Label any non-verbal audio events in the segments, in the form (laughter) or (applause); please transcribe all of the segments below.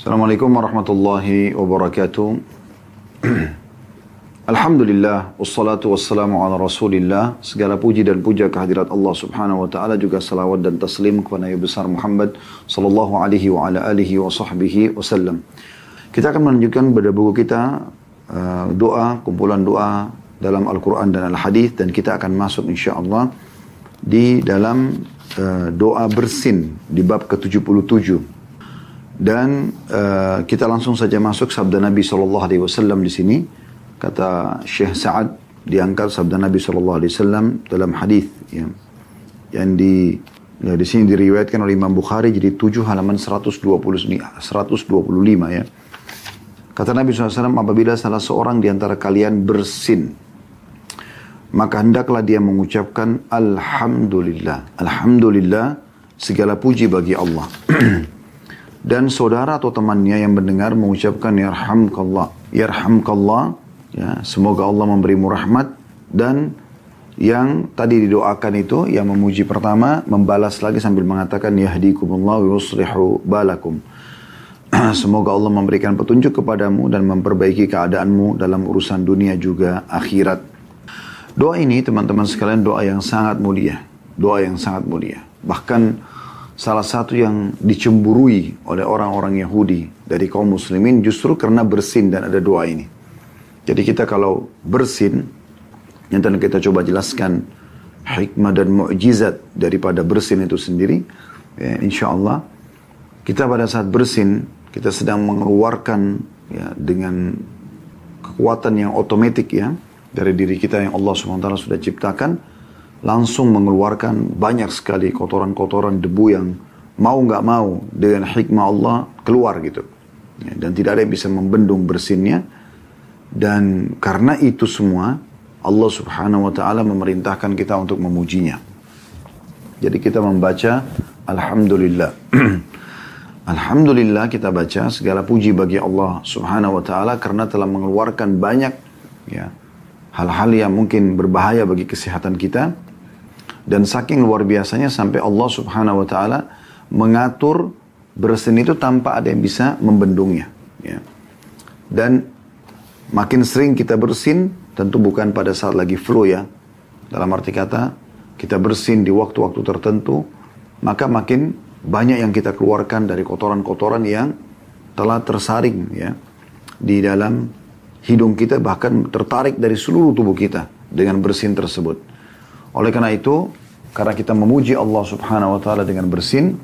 Assalamualaikum warahmatullahi wabarakatuh. (clears throat) Alhamdulillah, wassalatu wassalamu ala rasulillah. Segala puji dan puja kehadirat Allah subhanahu wa ta'ala juga salawat dan taslim kepada Nabi besar Muhammad sallallahu alaihi wa ala alihi wa sahbihi wasallam. Kita akan menunjukkan pada buku kita uh, doa, kumpulan doa dalam Al-Quran dan Al-Hadith dan kita akan masuk insyaAllah di dalam uh, doa bersin di bab ke-77. Dan uh, kita langsung saja masuk sabda Nabi Shallallahu Alaihi Wasallam di sini. Kata Syekh Sa'ad diangkat sabda Nabi Shallallahu Alaihi Wasallam dalam hadis ya, yang di ya, di sini diriwayatkan oleh Imam Bukhari jadi 7 halaman 120 125 ya. Kata Nabi SAW, apabila salah seorang di antara kalian bersin, maka hendaklah dia mengucapkan Alhamdulillah. Alhamdulillah, segala puji bagi Allah. (clears throat) dan saudara atau temannya yang mendengar mengucapkan yarhamkallah yarhamkallah. Ya semoga Allah memberimu rahmat. Dan yang tadi didoakan itu yang memuji pertama membalas lagi sambil mengatakan yahdikumullah yuslihu balakum. (clears throat) Semoga Allah memberikan petunjuk kepadamu dan memperbaiki keadaanmu dalam urusan dunia juga akhirat. Doa ini teman-teman sekalian doa yang sangat mulia. Doa yang sangat mulia. Bahkan salah satu yang dicemburui oleh orang-orang Yahudi dari kaum muslimin justru karena bersin dan ada doa ini. Jadi kita kalau bersin, yang tadi kita coba jelaskan hikmah dan mukjizat daripada bersin itu sendiri, ya, insya Allah kita pada saat bersin kita sedang mengeluarkan ya, dengan kekuatan yang otomatis ya dari diri kita yang Allah swt sudah ciptakan langsung mengeluarkan banyak sekali kotoran-kotoran debu yang mau nggak mau dengan hikmah Allah keluar gitu. Ya, dan tidak ada yang bisa membendung bersinnya. Dan karena itu semua Allah subhanahu wa ta'ala memerintahkan kita untuk memujinya. Jadi kita membaca Alhamdulillah. (clears throat) Alhamdulillah kita baca segala puji bagi Allah subhanahu wa ta'ala karena telah mengeluarkan banyak ya hal-hal yang mungkin berbahaya bagi kesehatan kita dan saking luar biasanya sampai Allah subhanahu wa ta'ala mengatur bersin itu tanpa ada yang bisa membendungnya. Ya. Dan makin sering kita bersin, tentu bukan pada saat lagi flu ya. Dalam arti kata, kita bersin di waktu-waktu tertentu, maka makin banyak yang kita keluarkan dari kotoran-kotoran yang telah tersaring ya di dalam hidung kita bahkan tertarik dari seluruh tubuh kita dengan bersin tersebut. Oleh karena itu, karena kita memuji Allah Subhanahu wa taala dengan bersin,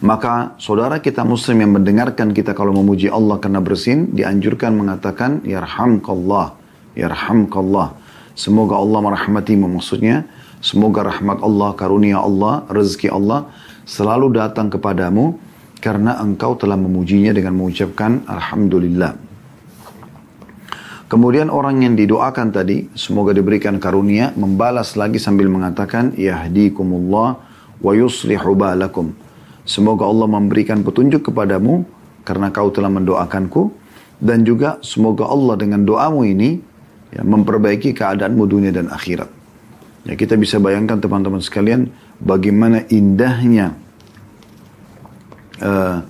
maka saudara kita muslim yang mendengarkan kita kalau memuji Allah karena bersin, dianjurkan mengatakan yarhamkallah, yarhamkallah. Semoga Allah merahmatimu maksudnya, semoga rahmat Allah, karunia Allah, rezeki Allah selalu datang kepadamu karena engkau telah memujinya dengan mengucapkan alhamdulillah. Kemudian orang yang didoakan tadi, semoga diberikan karunia, membalas lagi sambil mengatakan, Yahdikumullah wa yuslihu balakum. Semoga Allah memberikan petunjuk kepadamu, karena kau telah mendoakanku. Dan juga semoga Allah dengan doamu ini, ya, memperbaiki keadaanmu dunia dan akhirat. Ya, kita bisa bayangkan teman-teman sekalian, bagaimana indahnya uh,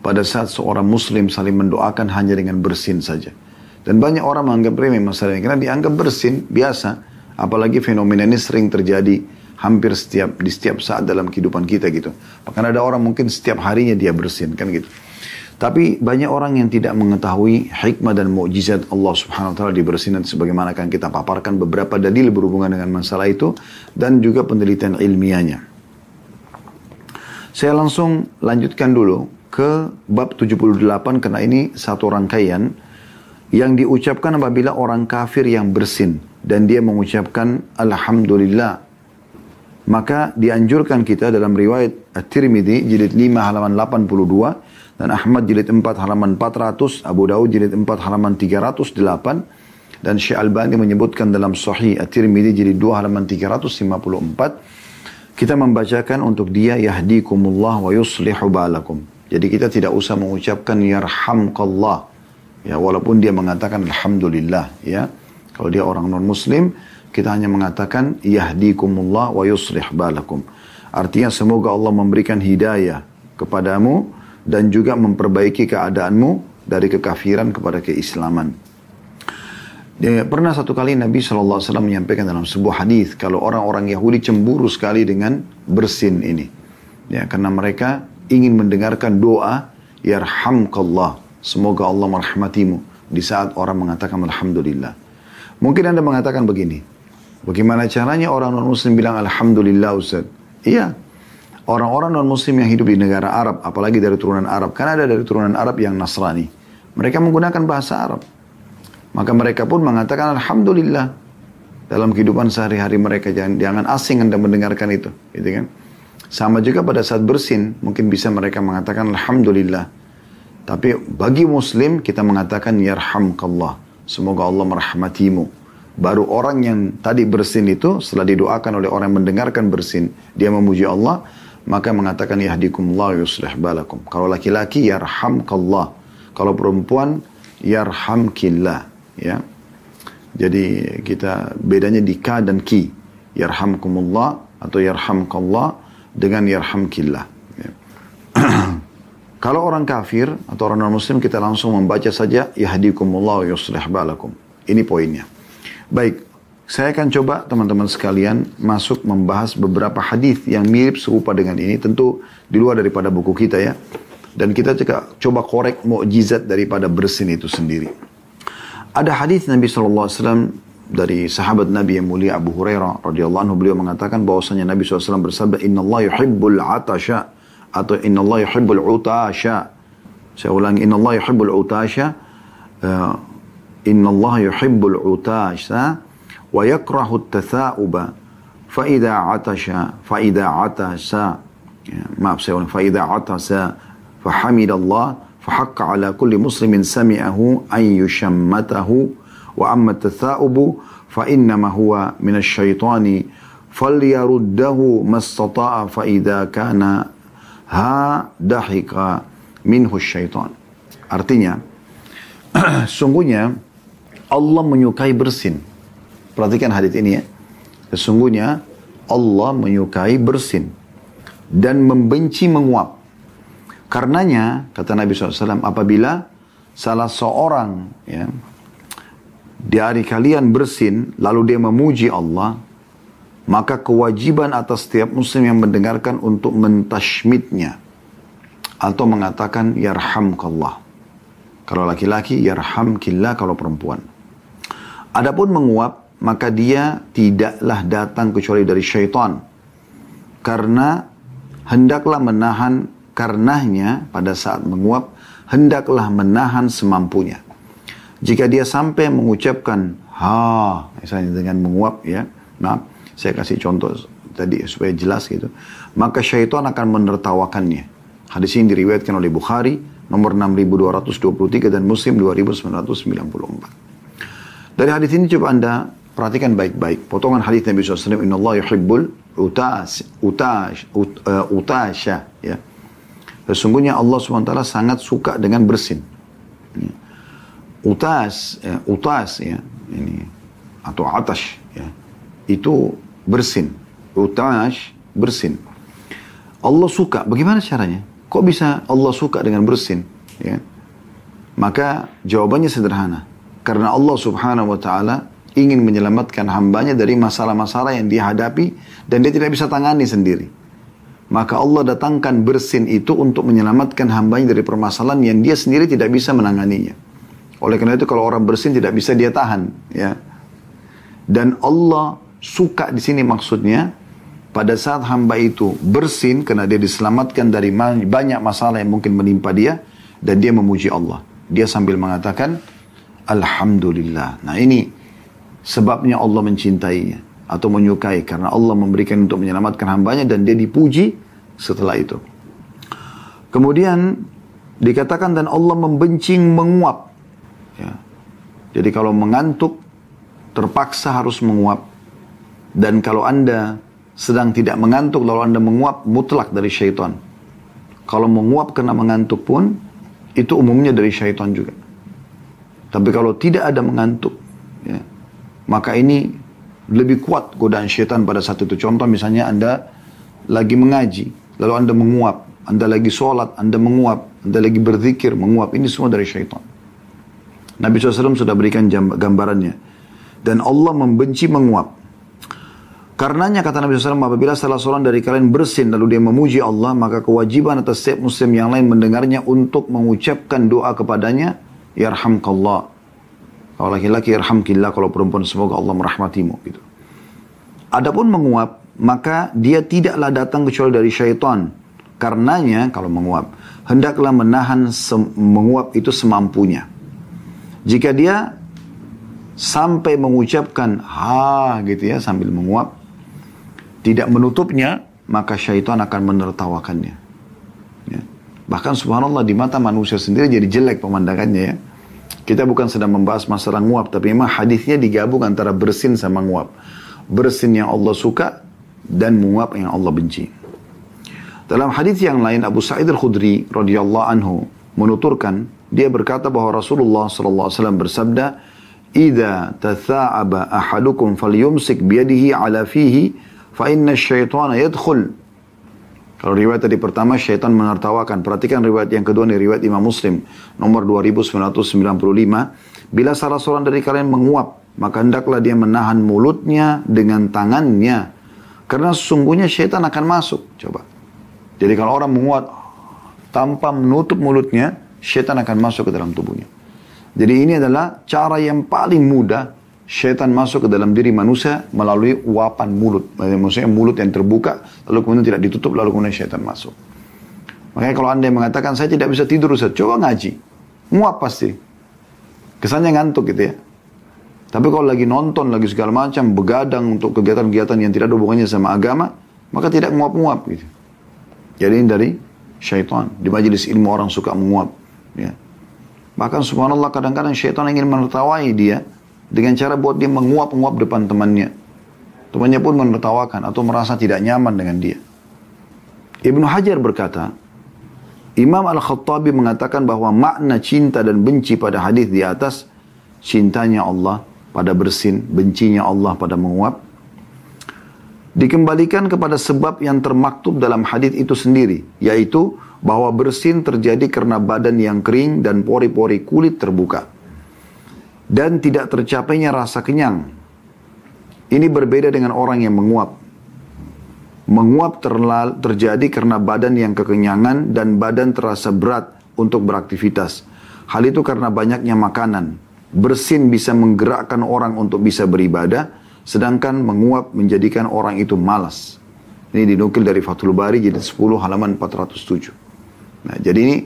pada saat seorang muslim saling mendoakan hanya dengan bersin saja. Dan banyak orang menganggap remeh masalah ini. Karena dianggap bersin, biasa. Apalagi fenomena ini sering terjadi hampir setiap di setiap saat dalam kehidupan kita gitu. Bahkan ada orang mungkin setiap harinya dia bersin kan gitu. Tapi banyak orang yang tidak mengetahui hikmah dan mukjizat Allah Subhanahu wa taala di bersin sebagaimana akan kita paparkan beberapa dalil berhubungan dengan masalah itu dan juga penelitian ilmiahnya. Saya langsung lanjutkan dulu ke bab 78 karena ini satu rangkaian yang diucapkan apabila orang kafir yang bersin dan dia mengucapkan Alhamdulillah maka dianjurkan kita dalam riwayat At-Tirmidzi jilid 5 halaman 82 dan Ahmad jilid 4 halaman 400 Abu Daud jilid 4 halaman 308 dan Syekh Albani menyebutkan dalam Sahih At-Tirmidzi jilid 2 halaman 354 kita membacakan untuk dia yahdikumullah wa yuslihu balakum. Jadi kita tidak usah mengucapkan yarhamkallah Ya, walaupun dia mengatakan alhamdulillah, ya. Kalau dia orang non muslim, kita hanya mengatakan yahdikumullah wa yuslih balakum. Artinya semoga Allah memberikan hidayah kepadamu dan juga memperbaiki keadaanmu dari kekafiran kepada keislaman. Dia, pernah satu kali Nabi SAW menyampaikan dalam sebuah hadis kalau orang-orang Yahudi cemburu sekali dengan bersin ini. Ya, karena mereka ingin mendengarkan doa yarhamkallah. Semoga Allah merahmatimu di saat orang mengatakan alhamdulillah. Mungkin Anda mengatakan begini. Bagaimana caranya orang non-muslim bilang alhamdulillah Ustaz? Iya. Orang-orang non-muslim yang hidup di negara Arab, apalagi dari turunan Arab, kan ada dari turunan Arab yang Nasrani. Mereka menggunakan bahasa Arab. Maka mereka pun mengatakan Alhamdulillah dalam kehidupan sehari-hari mereka. Jangan, jangan asing Anda mendengarkan itu. Gitu kan? Sama juga pada saat bersin, mungkin bisa mereka mengatakan Alhamdulillah. Tapi bagi Muslim, kita mengatakan Yarhamkallah. Semoga Allah merahmatimu. Baru orang yang tadi bersin itu, setelah didoakan oleh orang yang mendengarkan bersin, dia memuji Allah, maka mengatakan Yahdikumullah yuslih balakum. Kalau laki-laki, Yarhamkallah. Kalau perempuan, Yarhamkillah ya. Jadi kita bedanya di ka dan ki. Yarhamkumullah atau yarhamkallah dengan yarhamkillah. Ya. (clears throat) Kalau orang kafir atau orang non muslim kita langsung membaca saja yahdikumullah wa yuslih balakum. Ini poinnya. Baik, saya akan coba teman-teman sekalian masuk membahas beberapa hadis yang mirip serupa dengan ini. Tentu di luar daripada buku kita ya. Dan kita coba korek mukjizat daripada bersin itu sendiri. Ada hadis Nabi SAW dari sahabat Nabi yang mulia Abu Hurairah radhiyallahu anhu beliau mengatakan bahwasanya Nabi SAW bersabda Inna Allah yuhibbul atasha atau Inna Allah yuhibbul utasha saya ulangi Inna Allah yuhibbul utasha uh, Inna Allah yuhibbul utasha wa yakrahu tatha'uba fa idza atasha fa idza atasa ya, maaf saya ulangi fa idza atasa fa hamidallah فحق على كل مسلم سمعه أن يشمته وأما التثاؤب فإنما هو من الشيطان فليرده ما استطاع فإذا كان ha dahika minhu syaitan. Artinya, (clears throat) sungguhnya Allah menyukai bersin. Perhatikan hadis ini ya. Sesungguhnya Allah menyukai bersin dan membenci menguap. Karenanya, kata Nabi SAW, apabila salah seorang ya, dari kalian bersin, lalu dia memuji Allah, maka kewajiban atas setiap muslim yang mendengarkan untuk mentashmidnya. Atau mengatakan, Yarhamkallah. Kalau laki-laki, Yarhamkillah kalau perempuan. Adapun menguap, maka dia tidaklah datang kecuali dari syaitan. Karena hendaklah menahan karenanya pada saat menguap hendaklah menahan semampunya. Jika dia sampai mengucapkan ha misalnya dengan menguap ya, maaf saya kasih contoh tadi supaya jelas gitu, maka syaitan akan menertawakannya. Hadis ini diriwayatkan oleh Bukhari nomor 6223 dan Muslim 2994. Dari hadis ini coba Anda perhatikan baik-baik. Potongan hadis Nabi SAW, Inna Allah yuhibbul utas, utas, ut, uh, utasya. Ya. Sesungguhnya Allah SWT sangat suka dengan bersin. Ya. Utas, ya, utas ya, ini atau atas ya, itu bersin. Utas bersin. Allah suka. Bagaimana caranya? Kok bisa Allah suka dengan bersin? Ya. Maka jawabannya sederhana. Karena Allah Subhanahu wa taala ingin menyelamatkan hambanya dari masalah-masalah yang dia hadapi dan dia tidak bisa tangani sendiri. Maka Allah datangkan bersin itu untuk menyelamatkan hambanya dari permasalahan yang dia sendiri tidak bisa menanganinya. Oleh karena itu kalau orang bersin tidak bisa dia tahan. ya. Dan Allah suka di sini maksudnya pada saat hamba itu bersin karena dia diselamatkan dari banyak masalah yang mungkin menimpa dia dan dia memuji Allah. Dia sambil mengatakan Alhamdulillah. Nah ini sebabnya Allah mencintainya atau menyukai karena Allah memberikan untuk menyelamatkan hambanya dan dia dipuji setelah itu. Kemudian dikatakan dan Allah membenci menguap. Ya. Jadi kalau mengantuk terpaksa harus menguap. Dan kalau anda sedang tidak mengantuk lalu anda menguap mutlak dari syaitan. Kalau menguap kena mengantuk pun itu umumnya dari syaitan juga. Tapi kalau tidak ada mengantuk, ya, maka ini lebih kuat godaan syaitan pada saat itu. Contoh misalnya Anda lagi mengaji, lalu Anda menguap. Anda lagi sholat, Anda menguap. Anda lagi berzikir, menguap. Ini semua dari syaitan. Nabi SAW sudah berikan gambarannya. Dan Allah membenci menguap. Karenanya kata Nabi SAW, apabila salah seorang dari kalian bersin lalu dia memuji Allah, maka kewajiban atas setiap muslim yang lain mendengarnya untuk mengucapkan doa kepadanya, Yarhamkallah. Kalau laki-laki, Yarhamkillah. Kalau perempuan, semoga Allah merahmatimu. Gitu. Adapun menguap, maka dia tidaklah datang kecuali dari syaitan. Karenanya, kalau menguap, hendaklah menahan menguap itu semampunya. Jika dia sampai mengucapkan ha gitu ya sambil menguap, tidak menutupnya, maka syaitan akan menertawakannya. Ya. Bahkan subhanallah di mata manusia sendiri jadi jelek pemandangannya ya. Kita bukan sedang membahas masalah nguap, tapi memang hadisnya digabung antara bersin sama nguap. Bersin yang Allah suka dan menguap yang Allah benci. Dalam hadis yang lain Abu Sa'id Al-Khudri radhiyallahu anhu menuturkan dia berkata bahwa Rasulullah sallallahu alaihi wasallam bersabda, "Idza tatha'aba ahadukum falyumsik biyadihi ala fihi fa inna syaitana yadkhul kalau riwayat tadi pertama syaitan menertawakan. Perhatikan riwayat yang kedua nih riwayat Imam Muslim nomor 2995. Bila salah seorang dari kalian menguap, maka hendaklah dia menahan mulutnya dengan tangannya. Karena sesungguhnya syaitan akan masuk. Coba. Jadi kalau orang menguap tanpa menutup mulutnya, syaitan akan masuk ke dalam tubuhnya. Jadi ini adalah cara yang paling mudah syaitan masuk ke dalam diri manusia melalui uapan mulut. Maksudnya mulut yang terbuka, lalu kemudian tidak ditutup, lalu kemudian syaitan masuk. Makanya kalau anda yang mengatakan, saya tidak bisa tidur Ustaz, coba ngaji. Muap pasti. Kesannya ngantuk gitu ya. Tapi kalau lagi nonton, lagi segala macam, begadang untuk kegiatan-kegiatan yang tidak ada hubungannya sama agama, maka tidak muap-muap gitu. Jadi dari syaitan. Di majelis ilmu orang suka menguap. Ya. Bahkan subhanallah kadang-kadang syaitan ingin menertawai dia, dengan cara buat dia menguap-nguap depan temannya. Temannya pun menertawakan atau merasa tidak nyaman dengan dia. Ibnu Hajar berkata, Imam Al-Khattabi mengatakan bahwa makna cinta dan benci pada hadis di atas, cintanya Allah pada bersin, bencinya Allah pada menguap, dikembalikan kepada sebab yang termaktub dalam hadis itu sendiri, yaitu bahwa bersin terjadi karena badan yang kering dan pori-pori kulit terbuka dan tidak tercapainya rasa kenyang. Ini berbeda dengan orang yang menguap. Menguap terlal, terjadi karena badan yang kekenyangan dan badan terasa berat untuk beraktivitas. Hal itu karena banyaknya makanan. Bersin bisa menggerakkan orang untuk bisa beribadah, sedangkan menguap menjadikan orang itu malas. Ini dinukil dari Fathul Bari jadi 10 halaman 407. Nah, jadi ini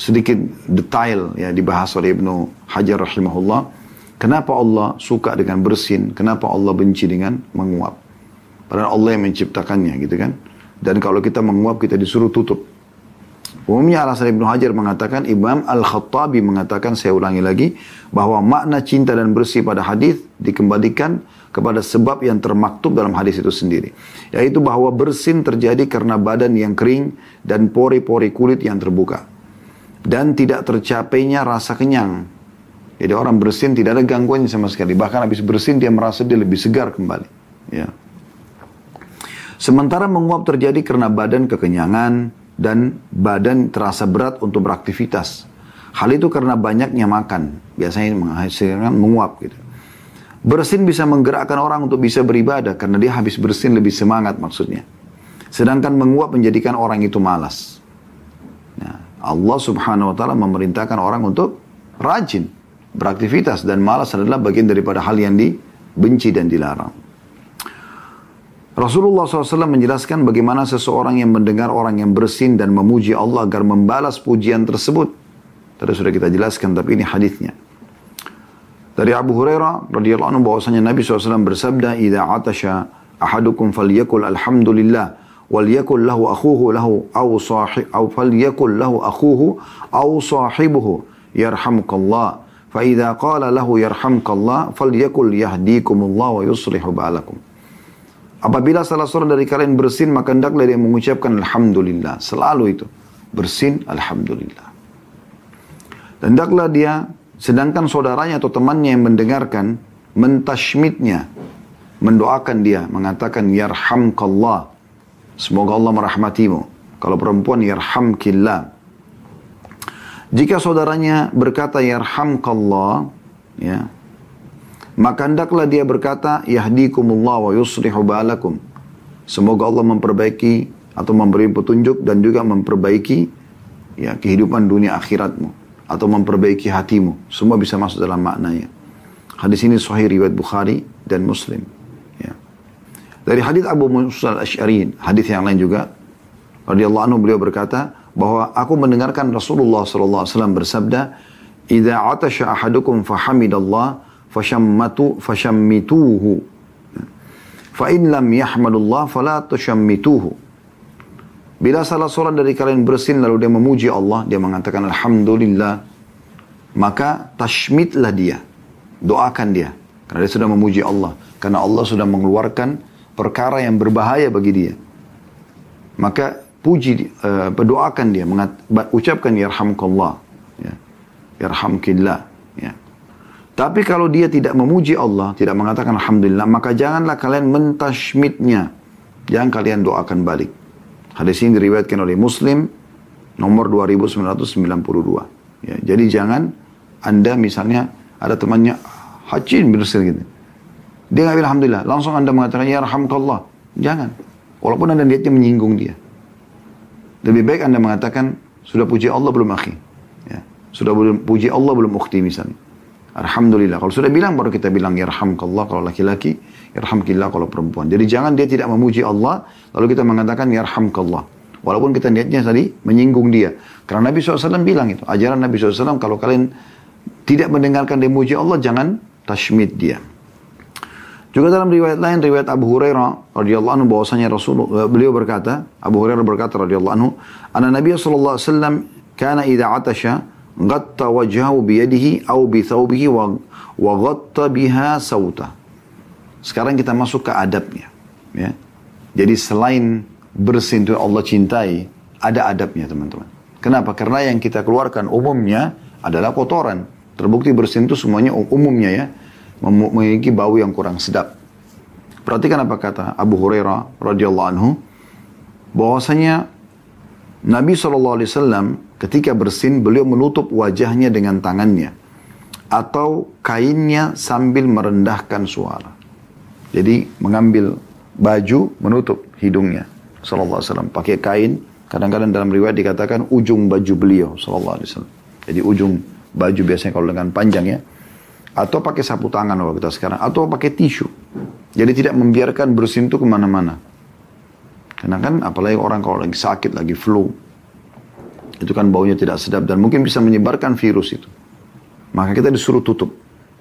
sedikit detail ya dibahas oleh Ibnu Hajar rahimahullah. Kenapa Allah suka dengan bersin? Kenapa Allah benci dengan menguap? Padahal Allah yang menciptakannya gitu kan. Dan kalau kita menguap kita disuruh tutup. Umumnya alasan Ibnu Hajar mengatakan, Imam Al-Khattabi mengatakan, saya ulangi lagi, bahwa makna cinta dan bersih pada hadis dikembalikan kepada sebab yang termaktub dalam hadis itu sendiri. Yaitu bahwa bersin terjadi karena badan yang kering dan pori-pori kulit yang terbuka dan tidak tercapainya rasa kenyang. Jadi orang bersin tidak ada gangguannya sama sekali. Bahkan habis bersin dia merasa dia lebih segar kembali. Ya. Sementara menguap terjadi karena badan kekenyangan dan badan terasa berat untuk beraktivitas. Hal itu karena banyaknya makan. Biasanya menghasilkan menguap gitu. Bersin bisa menggerakkan orang untuk bisa beribadah karena dia habis bersin lebih semangat maksudnya. Sedangkan menguap menjadikan orang itu malas. Allah subhanahu wa ta'ala memerintahkan orang untuk rajin, beraktivitas dan malas adalah bagian daripada hal yang dibenci dan dilarang. Rasulullah SAW menjelaskan bagaimana seseorang yang mendengar orang yang bersin dan memuji Allah agar membalas pujian tersebut. Tadi sudah kita jelaskan, tapi ini hadisnya. Dari Abu Hurairah radhiyallahu anhu bahwasanya Nabi SAW bersabda, "Idza atasha ahadukum falyakul alhamdulillah." wal yakul lahu akhuhu lahu au sahib au fal yakul lahu akhuhu au sahibuhu yarhamkallah fa idza qala lahu yarhamkallah fal yakul yahdikumullah wa apabila salah seorang dari kalian bersin maka hendaklah dia mengucapkan alhamdulillah. Selalu itu. Bersin alhamdulillah. Dan hendaklah dia sedangkan saudaranya atau temannya yang mendengarkan mentashmidnya, mendoakan dia mengatakan yarhamkallah Semoga Allah merahmatimu. Kalau perempuan yarhamkillah. Jika saudaranya berkata yarhamkallah, ya, maka hendaklah dia berkata yahdikumullah wa yuslihu balakum. Semoga Allah memperbaiki atau memberi petunjuk dan juga memperbaiki ya kehidupan dunia akhiratmu atau memperbaiki hatimu. Semua bisa masuk dalam maknanya. Hadis ini sahih riwayat Bukhari dan Muslim. Dari hadis Abu Musa al-Ash'ari, hadis yang lain juga, radhiyallahu anhu beliau berkata, bahwa aku mendengarkan Rasulullah SAW bersabda, "Idza atasha ahadukum fahamidallah fashammatu fashammituhu." Fa in lam yahmadullah fala tushammituhu. Bila salah seorang dari kalian bersin lalu dia memuji Allah, dia mengatakan alhamdulillah, maka tashmitlah dia. Doakan dia karena dia sudah memuji Allah, karena Allah sudah mengeluarkan perkara yang berbahaya bagi dia. Maka puji, uh, berdoakan dia, mengat, ucapkan yarhamkallah, ya. yarhamkillah. Ya. Tapi kalau dia tidak memuji Allah, tidak mengatakan Alhamdulillah, maka janganlah kalian mentashmitnya. Jangan kalian doakan balik. Hadis ini diriwayatkan oleh Muslim, nomor 2992. Ya, jadi jangan Anda misalnya ada temannya hajin bersin gitu. Dia nggak bilang Alhamdulillah, langsung Anda mengatakan Ya Rahmatullah. Jangan. Walaupun Anda niatnya menyinggung dia. Lebih baik Anda mengatakan, sudah puji Allah belum akhi? Ya. Sudah belum puji Allah belum ukhti misalnya. Alhamdulillah. Kalau sudah bilang baru kita bilang ya yarhamkallah kalau laki-laki, yarhamkillah kalau perempuan. Jadi jangan dia tidak memuji Allah lalu kita mengatakan ya yarhamkallah. Walaupun kita niatnya tadi menyinggung dia. Karena Nabi SAW bilang itu. Ajaran Nabi SAW kalau kalian tidak mendengarkan dia memuji Allah jangan tashmid dia. Juga dalam riwayat lain, riwayat Abu Hurairah radhiyallahu anhu bahwasanya Rasulullah eh, beliau berkata, Abu Hurairah berkata radhiyallahu anhu, "Anna Nabi sallallahu alaihi wasallam kana idza atasha ghatta wajhahu bi yadihi aw bi thawbihi wa wa ghatta biha sauta." Sekarang kita masuk ke adabnya, ya. Jadi selain bersin itu Allah cintai, ada adabnya teman-teman. Kenapa? Karena yang kita keluarkan umumnya adalah kotoran. Terbukti bersin itu semuanya umumnya ya memiliki bau yang kurang sedap. Perhatikan apa kata Abu Hurairah radhiyallahu anhu bahwasanya Nabi SAW ketika bersin beliau menutup wajahnya dengan tangannya atau kainnya sambil merendahkan suara. Jadi mengambil baju menutup hidungnya sallallahu alaihi pakai kain kadang-kadang dalam riwayat dikatakan ujung baju beliau sallallahu alaihi. Jadi ujung baju biasanya kalau dengan panjang ya atau pakai sapu tangan kalau kita sekarang, atau pakai tisu. Jadi tidak membiarkan bersin itu ke mana-mana. Karena kan apalagi orang kalau lagi sakit, lagi flu, itu kan baunya tidak sedap dan mungkin bisa menyebarkan virus itu. Maka kita disuruh tutup.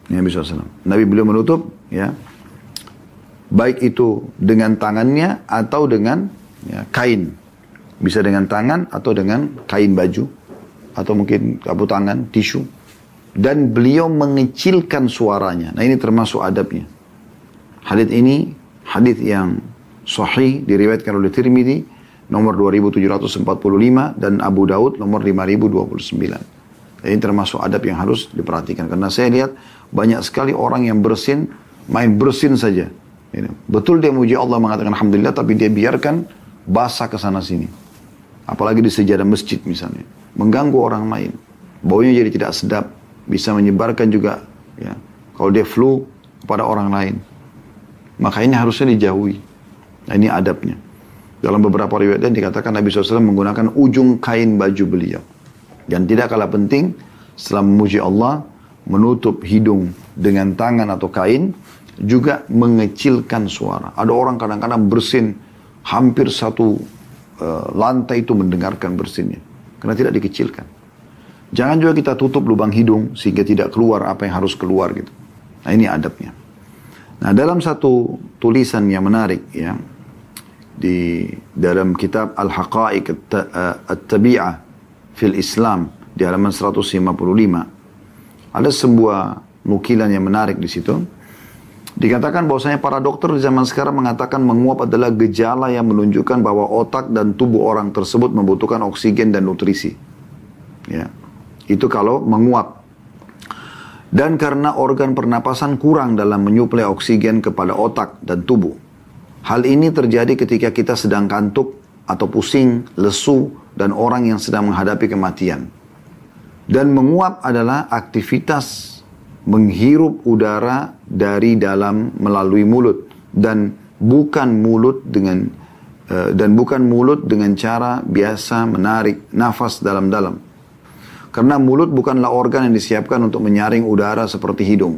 Ya bisa salam. Nabi beliau menutup, ya, baik itu dengan tangannya atau dengan ya, kain. Bisa dengan tangan atau dengan kain baju atau mungkin sapu tangan, tisu dan beliau mengecilkan suaranya. Nah ini termasuk adabnya. Hadith ini hadith yang sahih diriwayatkan oleh Tirmidzi nomor 2745 dan Abu Daud nomor 5029. Ini termasuk adab yang harus diperhatikan karena saya lihat banyak sekali orang yang bersin main bersin saja. Betul dia muji Allah mengatakan alhamdulillah tapi dia biarkan basah ke sana sini. Apalagi di sejadah masjid misalnya. Mengganggu orang lain. Baunya jadi tidak sedap bisa menyebarkan juga ya. Kalau dia flu kepada orang lain. Maka ini harusnya dijauhi. Nah, ini adabnya. Dalam beberapa riwayat dikatakan Nabi SAW menggunakan ujung kain baju beliau. Dan tidak kalah penting setelah memuji Allah menutup hidung dengan tangan atau kain juga mengecilkan suara. Ada orang kadang-kadang bersin hampir satu uh, lantai itu mendengarkan bersinnya. Karena tidak dikecilkan Jangan juga kita tutup lubang hidung sehingga tidak keluar apa yang harus keluar gitu. Nah ini adabnya. Nah dalam satu tulisan yang menarik ya di dalam kitab Al-Haqa'iq At-Tabi'ah fil Islam di halaman 155 ada sebuah nukilan yang menarik di situ. Dikatakan bahwasanya para dokter di zaman sekarang mengatakan menguap adalah gejala yang menunjukkan bahwa otak dan tubuh orang tersebut membutuhkan oksigen dan nutrisi. Ya. Itu kalau menguap. Dan karena organ pernapasan kurang dalam menyuplai oksigen kepada otak dan tubuh. Hal ini terjadi ketika kita sedang kantuk atau pusing, lesu, dan orang yang sedang menghadapi kematian. Dan menguap adalah aktivitas menghirup udara dari dalam melalui mulut dan bukan mulut dengan uh, dan bukan mulut dengan cara biasa menarik nafas dalam-dalam. Karena mulut bukanlah organ yang disiapkan untuk menyaring udara seperti hidung.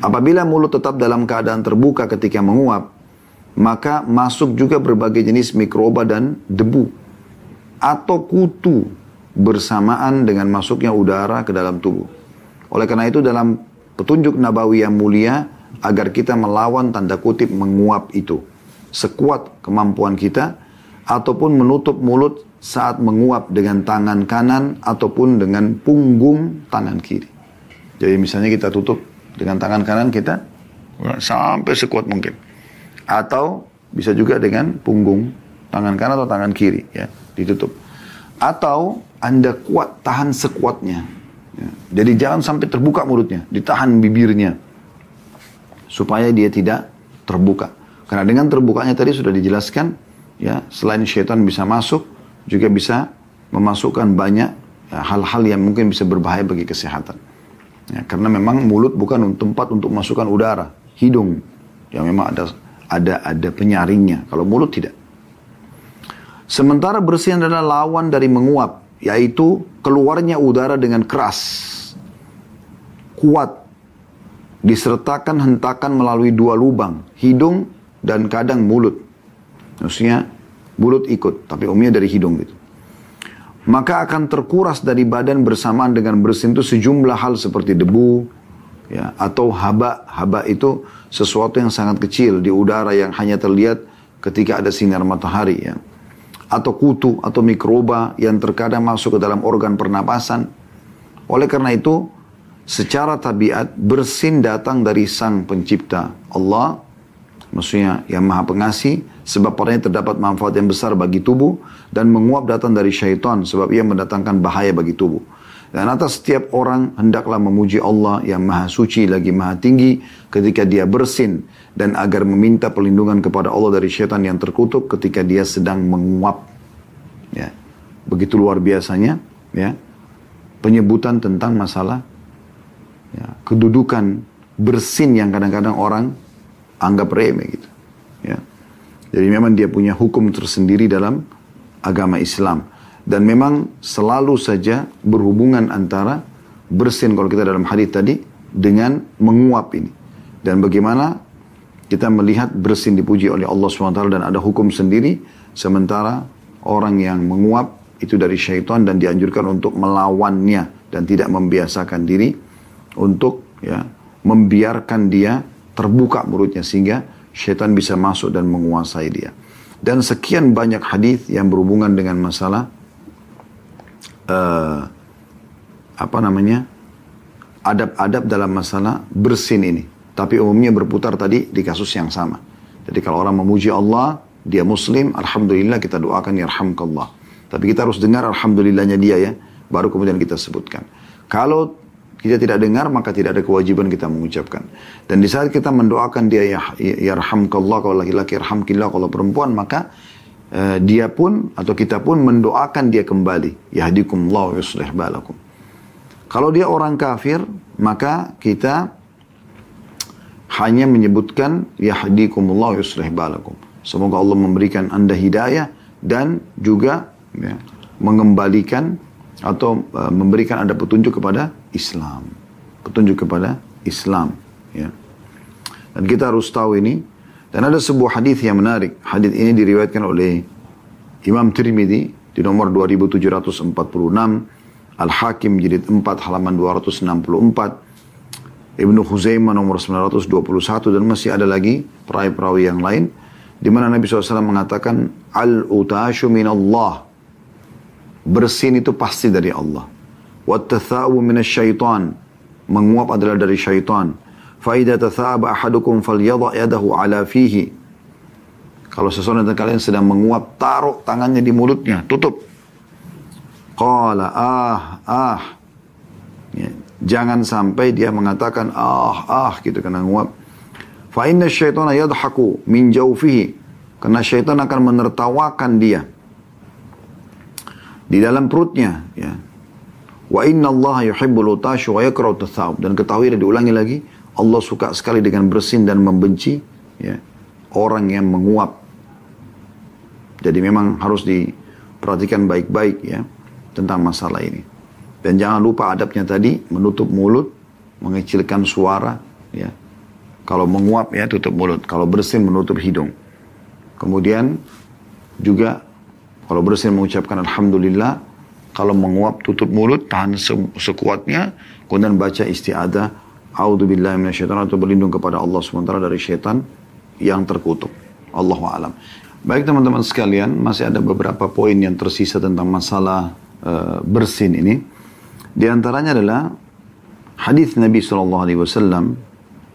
Apabila mulut tetap dalam keadaan terbuka ketika menguap, maka masuk juga berbagai jenis mikroba dan debu atau kutu bersamaan dengan masuknya udara ke dalam tubuh. Oleh karena itu dalam petunjuk nabawi yang mulia agar kita melawan tanda kutip menguap itu sekuat kemampuan kita ataupun menutup mulut saat menguap dengan tangan kanan ataupun dengan punggung tangan kiri. Jadi misalnya kita tutup dengan tangan kanan kita sampai sekuat mungkin. Atau bisa juga dengan punggung tangan kanan atau tangan kiri ya ditutup. Atau Anda kuat tahan sekuatnya. Ya. Jadi jangan sampai terbuka mulutnya, ditahan bibirnya supaya dia tidak terbuka. Karena dengan terbukanya tadi sudah dijelaskan ya selain syaitan bisa masuk juga bisa memasukkan banyak ya, hal-hal ya, yang mungkin bisa berbahaya bagi kesehatan. Ya, karena memang mulut bukan tempat untuk masukkan udara, hidung yang memang ada ada ada penyaringnya. Kalau mulut tidak. Sementara bersin adalah lawan dari menguap, yaitu keluarnya udara dengan keras, kuat, disertakan hentakan melalui dua lubang, hidung dan kadang mulut. Maksudnya mulut ikut, tapi umumnya dari hidung gitu maka akan terkuras dari badan bersamaan dengan bersentuh sejumlah hal seperti debu, ya, atau haba. Haba itu sesuatu yang sangat kecil di udara yang hanya terlihat ketika ada sinar matahari. Ya. Atau kutu atau mikroba yang terkadang masuk ke dalam organ pernapasan. Oleh karena itu, secara tabiat bersin datang dari sang pencipta Allah, maksudnya yang maha pengasih, sebab padanya terdapat manfaat yang besar bagi tubuh dan menguap datang dari syaitan sebab ia mendatangkan bahaya bagi tubuh. Dan atas setiap orang hendaklah memuji Allah yang maha suci lagi maha tinggi ketika dia bersin dan agar meminta perlindungan kepada Allah dari syaitan yang terkutuk ketika dia sedang menguap. Ya. Begitu luar biasanya ya penyebutan tentang masalah ya, kedudukan bersin yang kadang-kadang orang anggap remeh gitu. Ya. Jadi memang dia punya hukum tersendiri dalam agama Islam. Dan memang selalu saja berhubungan antara bersin kalau kita dalam hadis tadi dengan menguap ini. Dan bagaimana kita melihat bersin dipuji oleh Allah SWT dan ada hukum sendiri. Sementara orang yang menguap itu dari syaitan dan dianjurkan untuk melawannya dan tidak membiasakan diri untuk ya membiarkan dia terbuka mulutnya sehingga syaitan bisa masuk dan menguasai dia. Dan sekian banyak hadis yang berhubungan dengan masalah uh, apa namanya adab-adab dalam masalah bersin ini. Tapi umumnya berputar tadi di kasus yang sama. Jadi kalau orang memuji Allah, dia muslim, Alhamdulillah kita doakan ya Allah. Tapi kita harus dengar Alhamdulillahnya dia ya, baru kemudian kita sebutkan. Kalau kita tidak dengar maka tidak ada kewajiban kita mengucapkan. Dan di saat kita mendoakan dia ya yarhamkallah kalau laki-laki yarhamkillah kalau perempuan maka uh, dia pun atau kita pun mendoakan dia kembali. Yahdikumullah yuslih balakum. Kalau dia orang kafir maka kita hanya menyebutkan yahdikumullah yuslih balakum. Semoga Allah memberikan anda hidayah dan juga ya, mengembalikan atau uh, memberikan anda petunjuk kepada Islam. Petunjuk kepada Islam. Ya. Dan kita harus tahu ini. Dan ada sebuah hadis yang menarik. Hadis ini diriwayatkan oleh Imam Tirmidzi di nomor 2746. Al-Hakim jilid 4 halaman 264. Ibnu Khuzaimah nomor 921 dan masih ada lagi perawi-perawi yang lain di mana Nabi SAW mengatakan al-utashu minallah Bersin itu pasti dari Allah. Wattatha'u minasyaitan. Menguap adalah dari syaitan. Fa'idha tatha'aba ahadukum falyadha yadahu ala fihi. Kalau seseorang dari kalian sedang menguap, taruh tangannya di mulutnya, tutup. Qala ah, ah. Ya. Jangan sampai dia mengatakan ah, ah gitu karena menguap. Fa inna syaitana yadhaku min jawfihi. Karena syaitan akan menertawakan dia di dalam perutnya ya Wa inna Allah yuhibbul utash wa Dan ketahui dan diulangi lagi, Allah suka sekali dengan bersin dan membenci ya, orang yang menguap. Jadi memang harus diperhatikan baik-baik ya tentang masalah ini. Dan jangan lupa adabnya tadi menutup mulut, mengecilkan suara ya. Kalau menguap ya tutup mulut, kalau bersin menutup hidung. Kemudian juga kalau bersin mengucapkan alhamdulillah, kalau menguap tutup mulut, tahan sekuatnya, kemudian baca istiadah A'udzubillahi minasyaitonir atau berlindung kepada Allah SWT dari syaitan yang terkutuk. Allahu alam. Baik teman-teman sekalian, masih ada beberapa poin yang tersisa tentang masalah uh, bersin ini. Di antaranya adalah hadis Nabi SAW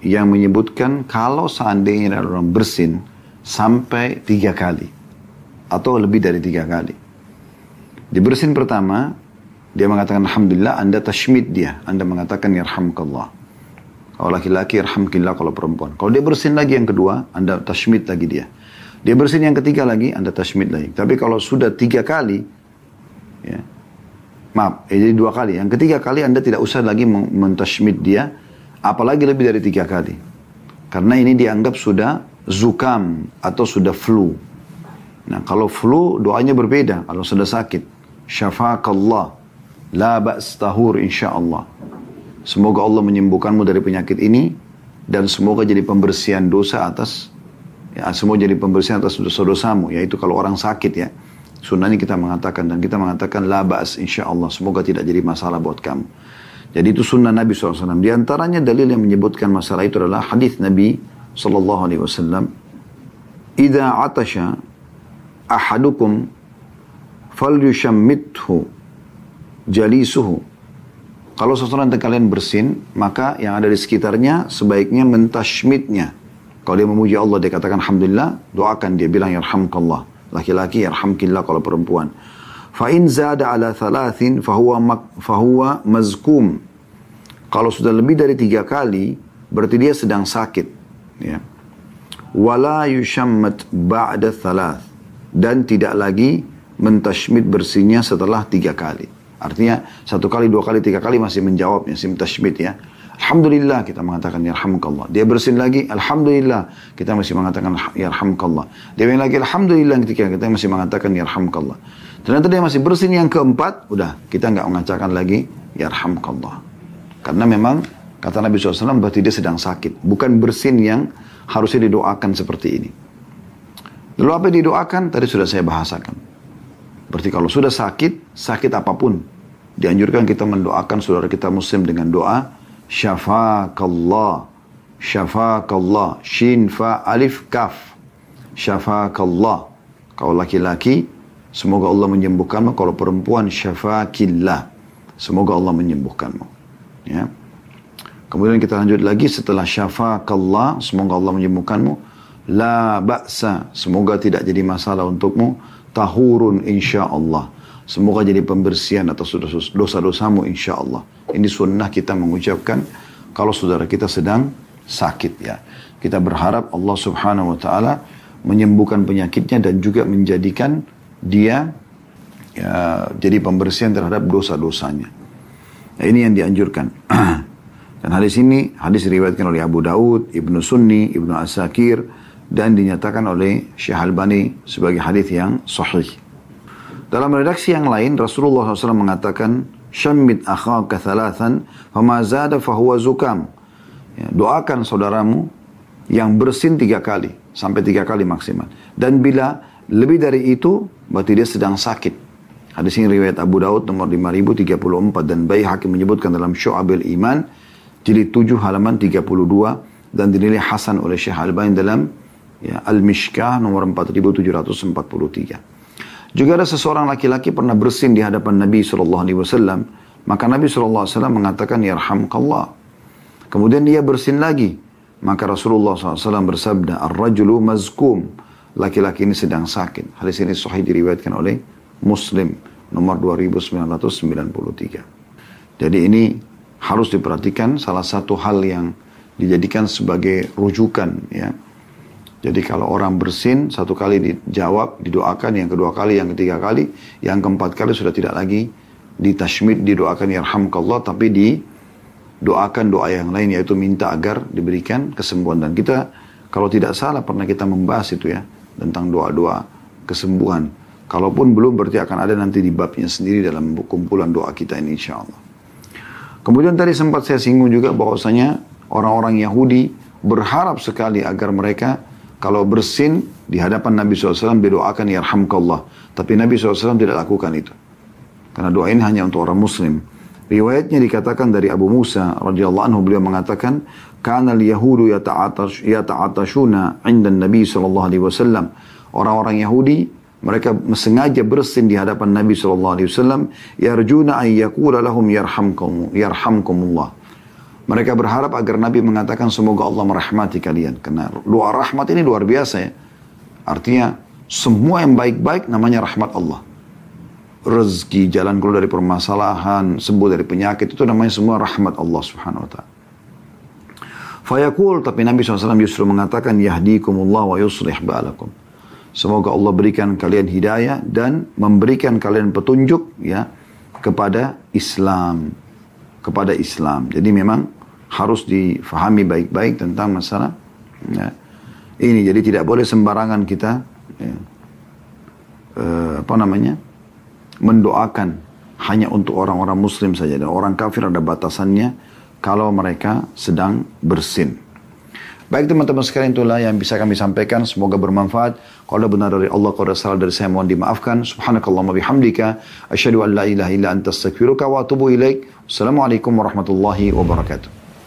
yang menyebutkan kalau seandainya ada orang bersin sampai tiga kali atau lebih dari tiga kali. Di bersin pertama, dia mengatakan Alhamdulillah, Anda tashmid dia. Anda mengatakan Yarhamkallah. Kalau laki-laki, Alhamdulillah kalau perempuan. Kalau dia bersin lagi yang kedua, Anda tashmid lagi dia. Dia bersin yang ketiga lagi, Anda tashmid lagi. Tapi kalau sudah tiga kali, ya, maaf, eh, jadi dua kali. Yang ketiga kali Anda tidak usah lagi mentashmid dia, apalagi lebih dari tiga kali. Karena ini dianggap sudah zukam atau sudah flu. Nah kalau flu doanya berbeda, kalau sudah sakit. Syafakallah, la ba's tahur insyaAllah. Semoga Allah menyembuhkanmu dari penyakit ini dan semoga jadi pembersihan dosa atas ya semua jadi pembersihan atas dosa-dosamu yaitu kalau orang sakit ya. Sunnahnya kita mengatakan dan kita mengatakan labas insya Allah semoga tidak jadi masalah buat kamu. Jadi itu sunnah Nabi SAW di antaranya dalil yang menyebutkan masalah itu adalah hadis Nabi SAW Ida atasha ahadukum falyushammithu jalisuhu kalau seseorang dari kalian bersin, maka yang ada di sekitarnya sebaiknya mentashmidnya. Kalau dia memuji Allah, dia katakan Alhamdulillah, doakan dia bilang Yarhamkallah. Laki-laki Yarhamkillah kalau perempuan. Fa'in zada ala thalathin fahuwa, mak, fahuwa mazkum. Kalau sudah lebih dari tiga kali, berarti dia sedang sakit. Ya. Wala yushammat ba'da thalath. Dan tidak lagi mentashmid bersihnya setelah tiga kali. Artinya satu kali, dua kali, tiga kali masih menjawabnya, sim tashmid ya. Alhamdulillah kita mengatakan yarhamkallah. Dia bersin lagi, Alhamdulillah kita masih mengatakan yarhamkallah. Dia bilang lagi Alhamdulillah ketika kita masih mengatakan yarhamkallah. Ternyata dia masih bersin yang keempat, udah kita nggak mengatakan lagi yarhamkallah. Karena memang kata Nabi SAW berarti dia sedang sakit. Bukan bersin yang harusnya didoakan seperti ini. Lalu apa yang didoakan? Tadi sudah saya bahasakan. Berarti kalau sudah sakit, sakit apa pun, dianjurkan kita mendoakan saudara kita muslim dengan doa syafakallah, syafakallah, shin fa alif kaf, syafakallah. Kalau laki-laki, semoga Allah menyembuhkanmu. Kalau perempuan, syafakillah. Semoga Allah menyembuhkanmu. Ya. Kemudian kita lanjut lagi setelah syafakallah, semoga Allah menyembuhkanmu. La ba'sa, semoga tidak jadi masalah untukmu tahurun insya Allah. Semoga jadi pembersihan atas dosa-dosamu insya Allah. Ini sunnah kita mengucapkan kalau saudara kita sedang sakit ya. Kita berharap Allah subhanahu wa ta'ala menyembuhkan penyakitnya dan juga menjadikan dia ya, jadi pembersihan terhadap dosa-dosanya. Nah, ini yang dianjurkan. (clears throat) dan hadis ini, hadis diriwayatkan oleh Abu Daud, Ibnu Sunni, Ibnu Asakir, dan dinyatakan oleh Syekh Albani sebagai hadis yang sahih. Dalam redaksi yang lain Rasulullah SAW mengatakan syammit akhaka thalathan fama zada fahuwa zukam. Ya, doakan saudaramu yang bersin tiga kali sampai tiga kali maksimal. Dan bila lebih dari itu berarti dia sedang sakit. Hadis ini riwayat Abu Daud nomor 5034 dan Bayi Hakim menyebutkan dalam Syu'abil Iman jilid 7 halaman 32 dan dinilai Hasan oleh Syekh Albani dalam ya, Al-Mishkah nomor 4743. Juga ada seseorang laki-laki pernah bersin di hadapan Nabi SAW. Maka Nabi SAW mengatakan, Yarhamkallah. Kemudian dia bersin lagi. Maka Rasulullah SAW bersabda, Ar-rajulu mazkum. Laki-laki ini sedang sakit. Hadis ini sahih diriwayatkan oleh Muslim nomor 2993. Jadi ini harus diperhatikan salah satu hal yang dijadikan sebagai rujukan ya jadi kalau orang bersin, satu kali dijawab, didoakan, yang kedua kali, yang ketiga kali, yang keempat kali sudah tidak lagi ditashmid, didoakan yarhamkallah, tapi didoakan doa yang lain yaitu minta agar diberikan kesembuhan. Dan kita kalau tidak salah pernah kita membahas itu ya tentang doa-doa kesembuhan. Kalaupun belum berarti akan ada nanti di babnya sendiri dalam kumpulan doa kita ini insya Allah. Kemudian tadi sempat saya singgung juga bahwasanya orang-orang Yahudi berharap sekali agar mereka kalau bersin di hadapan Nabi SAW didoakan yarhamkallah. Tapi Nabi SAW tidak lakukan itu. Karena doa ini hanya untuk orang muslim. Riwayatnya dikatakan dari Abu Musa radhiyallahu anhu beliau mengatakan kana al-yahudu yata'atash yata'atashuna 'inda Nabi sallallahu alaihi wasallam. Orang-orang Yahudi mereka sengaja bersin di hadapan Nabi sallallahu alaihi wasallam yarjuna an yaqula lahum yarhamkum yarhamkumullah. Mereka berharap agar Nabi mengatakan semoga Allah merahmati kalian. Karena doa rahmat ini luar biasa ya. Artinya semua yang baik-baik namanya rahmat Allah rezeki, jalan keluar dari permasalahan, sembuh dari penyakit, itu namanya semua rahmat Allah subhanahu wa ta'ala. Fayaqul, tapi Nabi SAW justru mengatakan, Yahdikumullah wa yuslih ba'alakum. Semoga Allah berikan kalian hidayah dan memberikan kalian petunjuk ya kepada Islam. Kepada Islam. Jadi memang harus difahami baik-baik tentang masalah ya. ini. Jadi tidak boleh sembarangan kita ya, uh, apa namanya mendoakan hanya untuk orang-orang muslim saja dan orang kafir ada batasannya kalau mereka sedang bersin. Baik teman-teman sekalian itulah yang bisa kami sampaikan. Semoga bermanfaat. Kalau benar dari Allah, kalau salah dari saya mohon dimaafkan. Subhanakallah bihamdika. Asyadu an la ilaha illa anta astaghfiruka wa atubu ilaik. Assalamualaikum warahmatullahi wabarakatuh.